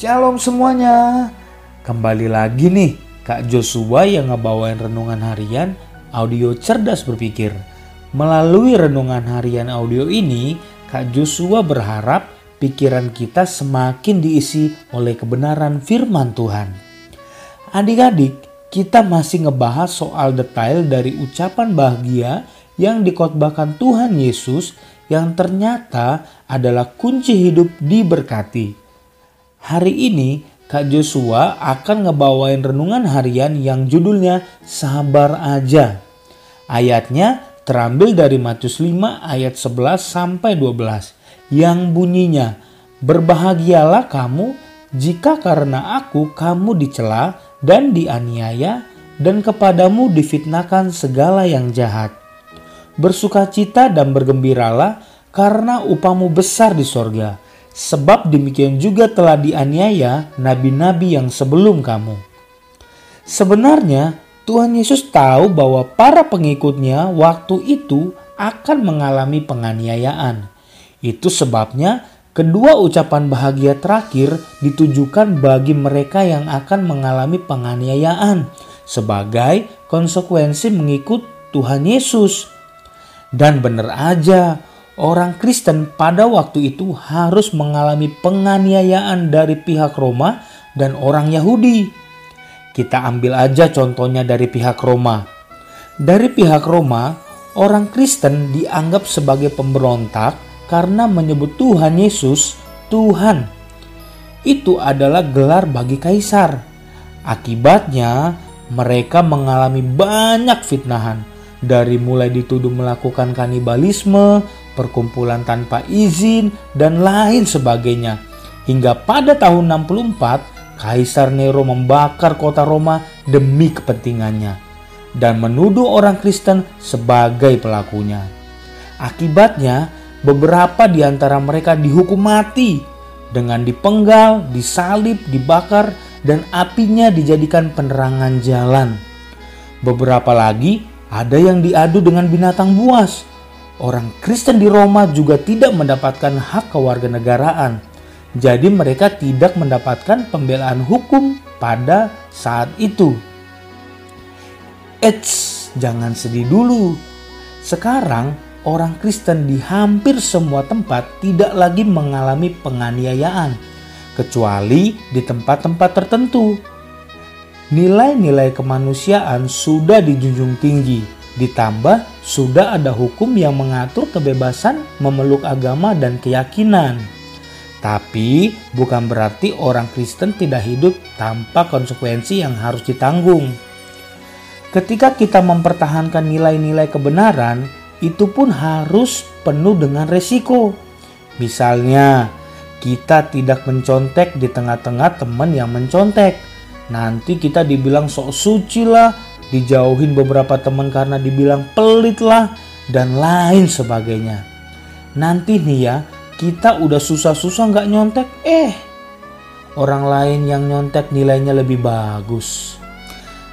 Shalom semuanya. Kembali lagi nih Kak Joshua yang ngebawain renungan harian audio cerdas berpikir. Melalui renungan harian audio ini, Kak Joshua berharap pikiran kita semakin diisi oleh kebenaran firman Tuhan. Adik-adik, kita masih ngebahas soal detail dari ucapan bahagia yang dikotbahkan Tuhan Yesus yang ternyata adalah kunci hidup diberkati. Hari ini Kak Joshua akan ngebawain renungan harian yang judulnya Sabar Aja. Ayatnya terambil dari Matius 5 ayat 11 sampai 12 yang bunyinya Berbahagialah kamu jika karena aku kamu dicela dan dianiaya dan kepadamu difitnahkan segala yang jahat. Bersukacita dan bergembiralah karena upamu besar di sorga. Sebab demikian juga telah dianiaya nabi-nabi yang sebelum kamu. Sebenarnya Tuhan Yesus tahu bahwa para pengikutnya waktu itu akan mengalami penganiayaan. Itu sebabnya kedua ucapan bahagia terakhir ditujukan bagi mereka yang akan mengalami penganiayaan sebagai konsekuensi mengikut Tuhan Yesus. Dan benar aja, orang Kristen pada waktu itu harus mengalami penganiayaan dari pihak Roma dan orang Yahudi. Kita ambil aja contohnya dari pihak Roma. Dari pihak Roma, orang Kristen dianggap sebagai pemberontak karena menyebut Tuhan Yesus Tuhan. Itu adalah gelar bagi kaisar. Akibatnya, mereka mengalami banyak fitnahan dari mulai dituduh melakukan kanibalisme, perkumpulan tanpa izin, dan lain sebagainya. Hingga pada tahun 64, Kaisar Nero membakar kota Roma demi kepentingannya dan menuduh orang Kristen sebagai pelakunya. Akibatnya, beberapa di antara mereka dihukum mati dengan dipenggal, disalib, dibakar, dan apinya dijadikan penerangan jalan. Beberapa lagi ada yang diadu dengan binatang buas. Orang Kristen di Roma juga tidak mendapatkan hak kewarganegaraan. Jadi mereka tidak mendapatkan pembelaan hukum pada saat itu. Eits, jangan sedih dulu. Sekarang orang Kristen di hampir semua tempat tidak lagi mengalami penganiayaan kecuali di tempat-tempat tertentu nilai-nilai kemanusiaan sudah dijunjung tinggi. Ditambah sudah ada hukum yang mengatur kebebasan memeluk agama dan keyakinan. Tapi bukan berarti orang Kristen tidak hidup tanpa konsekuensi yang harus ditanggung. Ketika kita mempertahankan nilai-nilai kebenaran, itu pun harus penuh dengan resiko. Misalnya, kita tidak mencontek di tengah-tengah teman yang mencontek Nanti kita dibilang sok suci lah, dijauhin beberapa teman karena dibilang pelit lah, dan lain sebagainya. Nanti nih ya, kita udah susah-susah nggak nyontek, eh orang lain yang nyontek nilainya lebih bagus.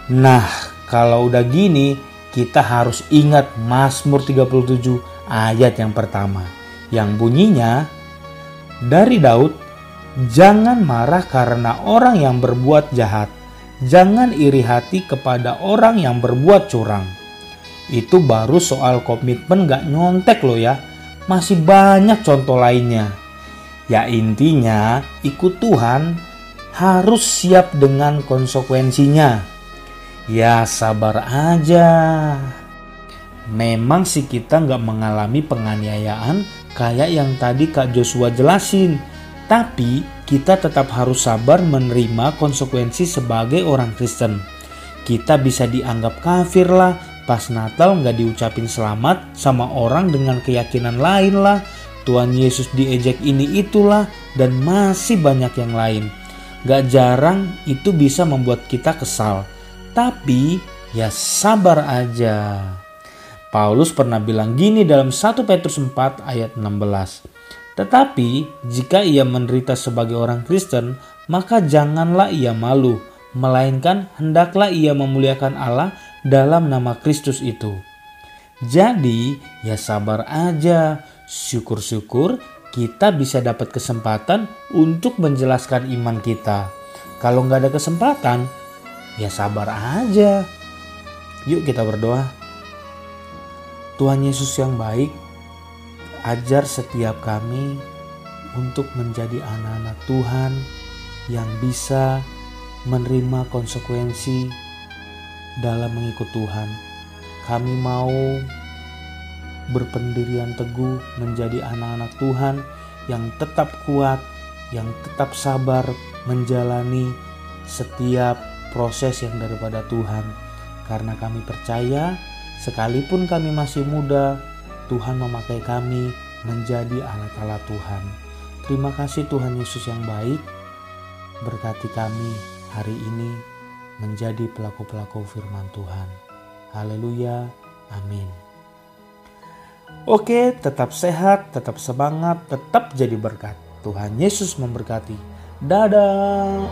Nah, kalau udah gini, kita harus ingat Mazmur 37 ayat yang pertama. Yang bunyinya, dari Daud Jangan marah karena orang yang berbuat jahat. Jangan iri hati kepada orang yang berbuat curang. Itu baru soal komitmen gak nyontek loh ya. Masih banyak contoh lainnya. Ya intinya ikut Tuhan harus siap dengan konsekuensinya. Ya sabar aja. Memang sih kita nggak mengalami penganiayaan kayak yang tadi Kak Joshua jelasin tapi kita tetap harus sabar menerima konsekuensi sebagai orang Kristen. Kita bisa dianggap kafir lah, pas Natal nggak diucapin selamat sama orang dengan keyakinan lain lah, Tuhan Yesus diejek ini itulah, dan masih banyak yang lain. Gak jarang itu bisa membuat kita kesal. Tapi ya sabar aja. Paulus pernah bilang gini dalam 1 Petrus 4 ayat 16. Tetapi jika ia menderita sebagai orang Kristen, maka janganlah ia malu, melainkan hendaklah ia memuliakan Allah dalam nama Kristus itu. Jadi, ya sabar aja, syukur-syukur kita bisa dapat kesempatan untuk menjelaskan iman kita. Kalau nggak ada kesempatan, ya sabar aja. Yuk kita berdoa. Tuhan Yesus yang baik, ajar setiap kami untuk menjadi anak-anak Tuhan yang bisa menerima konsekuensi dalam mengikut Tuhan. Kami mau berpendirian teguh menjadi anak-anak Tuhan yang tetap kuat, yang tetap sabar menjalani setiap proses yang daripada Tuhan. Karena kami percaya, sekalipun kami masih muda, Tuhan memakai kami menjadi alat-alat Tuhan. Terima kasih Tuhan Yesus yang baik. Berkati kami hari ini menjadi pelaku-pelaku firman Tuhan. Haleluya. Amin. Oke, tetap sehat, tetap semangat, tetap jadi berkat. Tuhan Yesus memberkati. Dadah.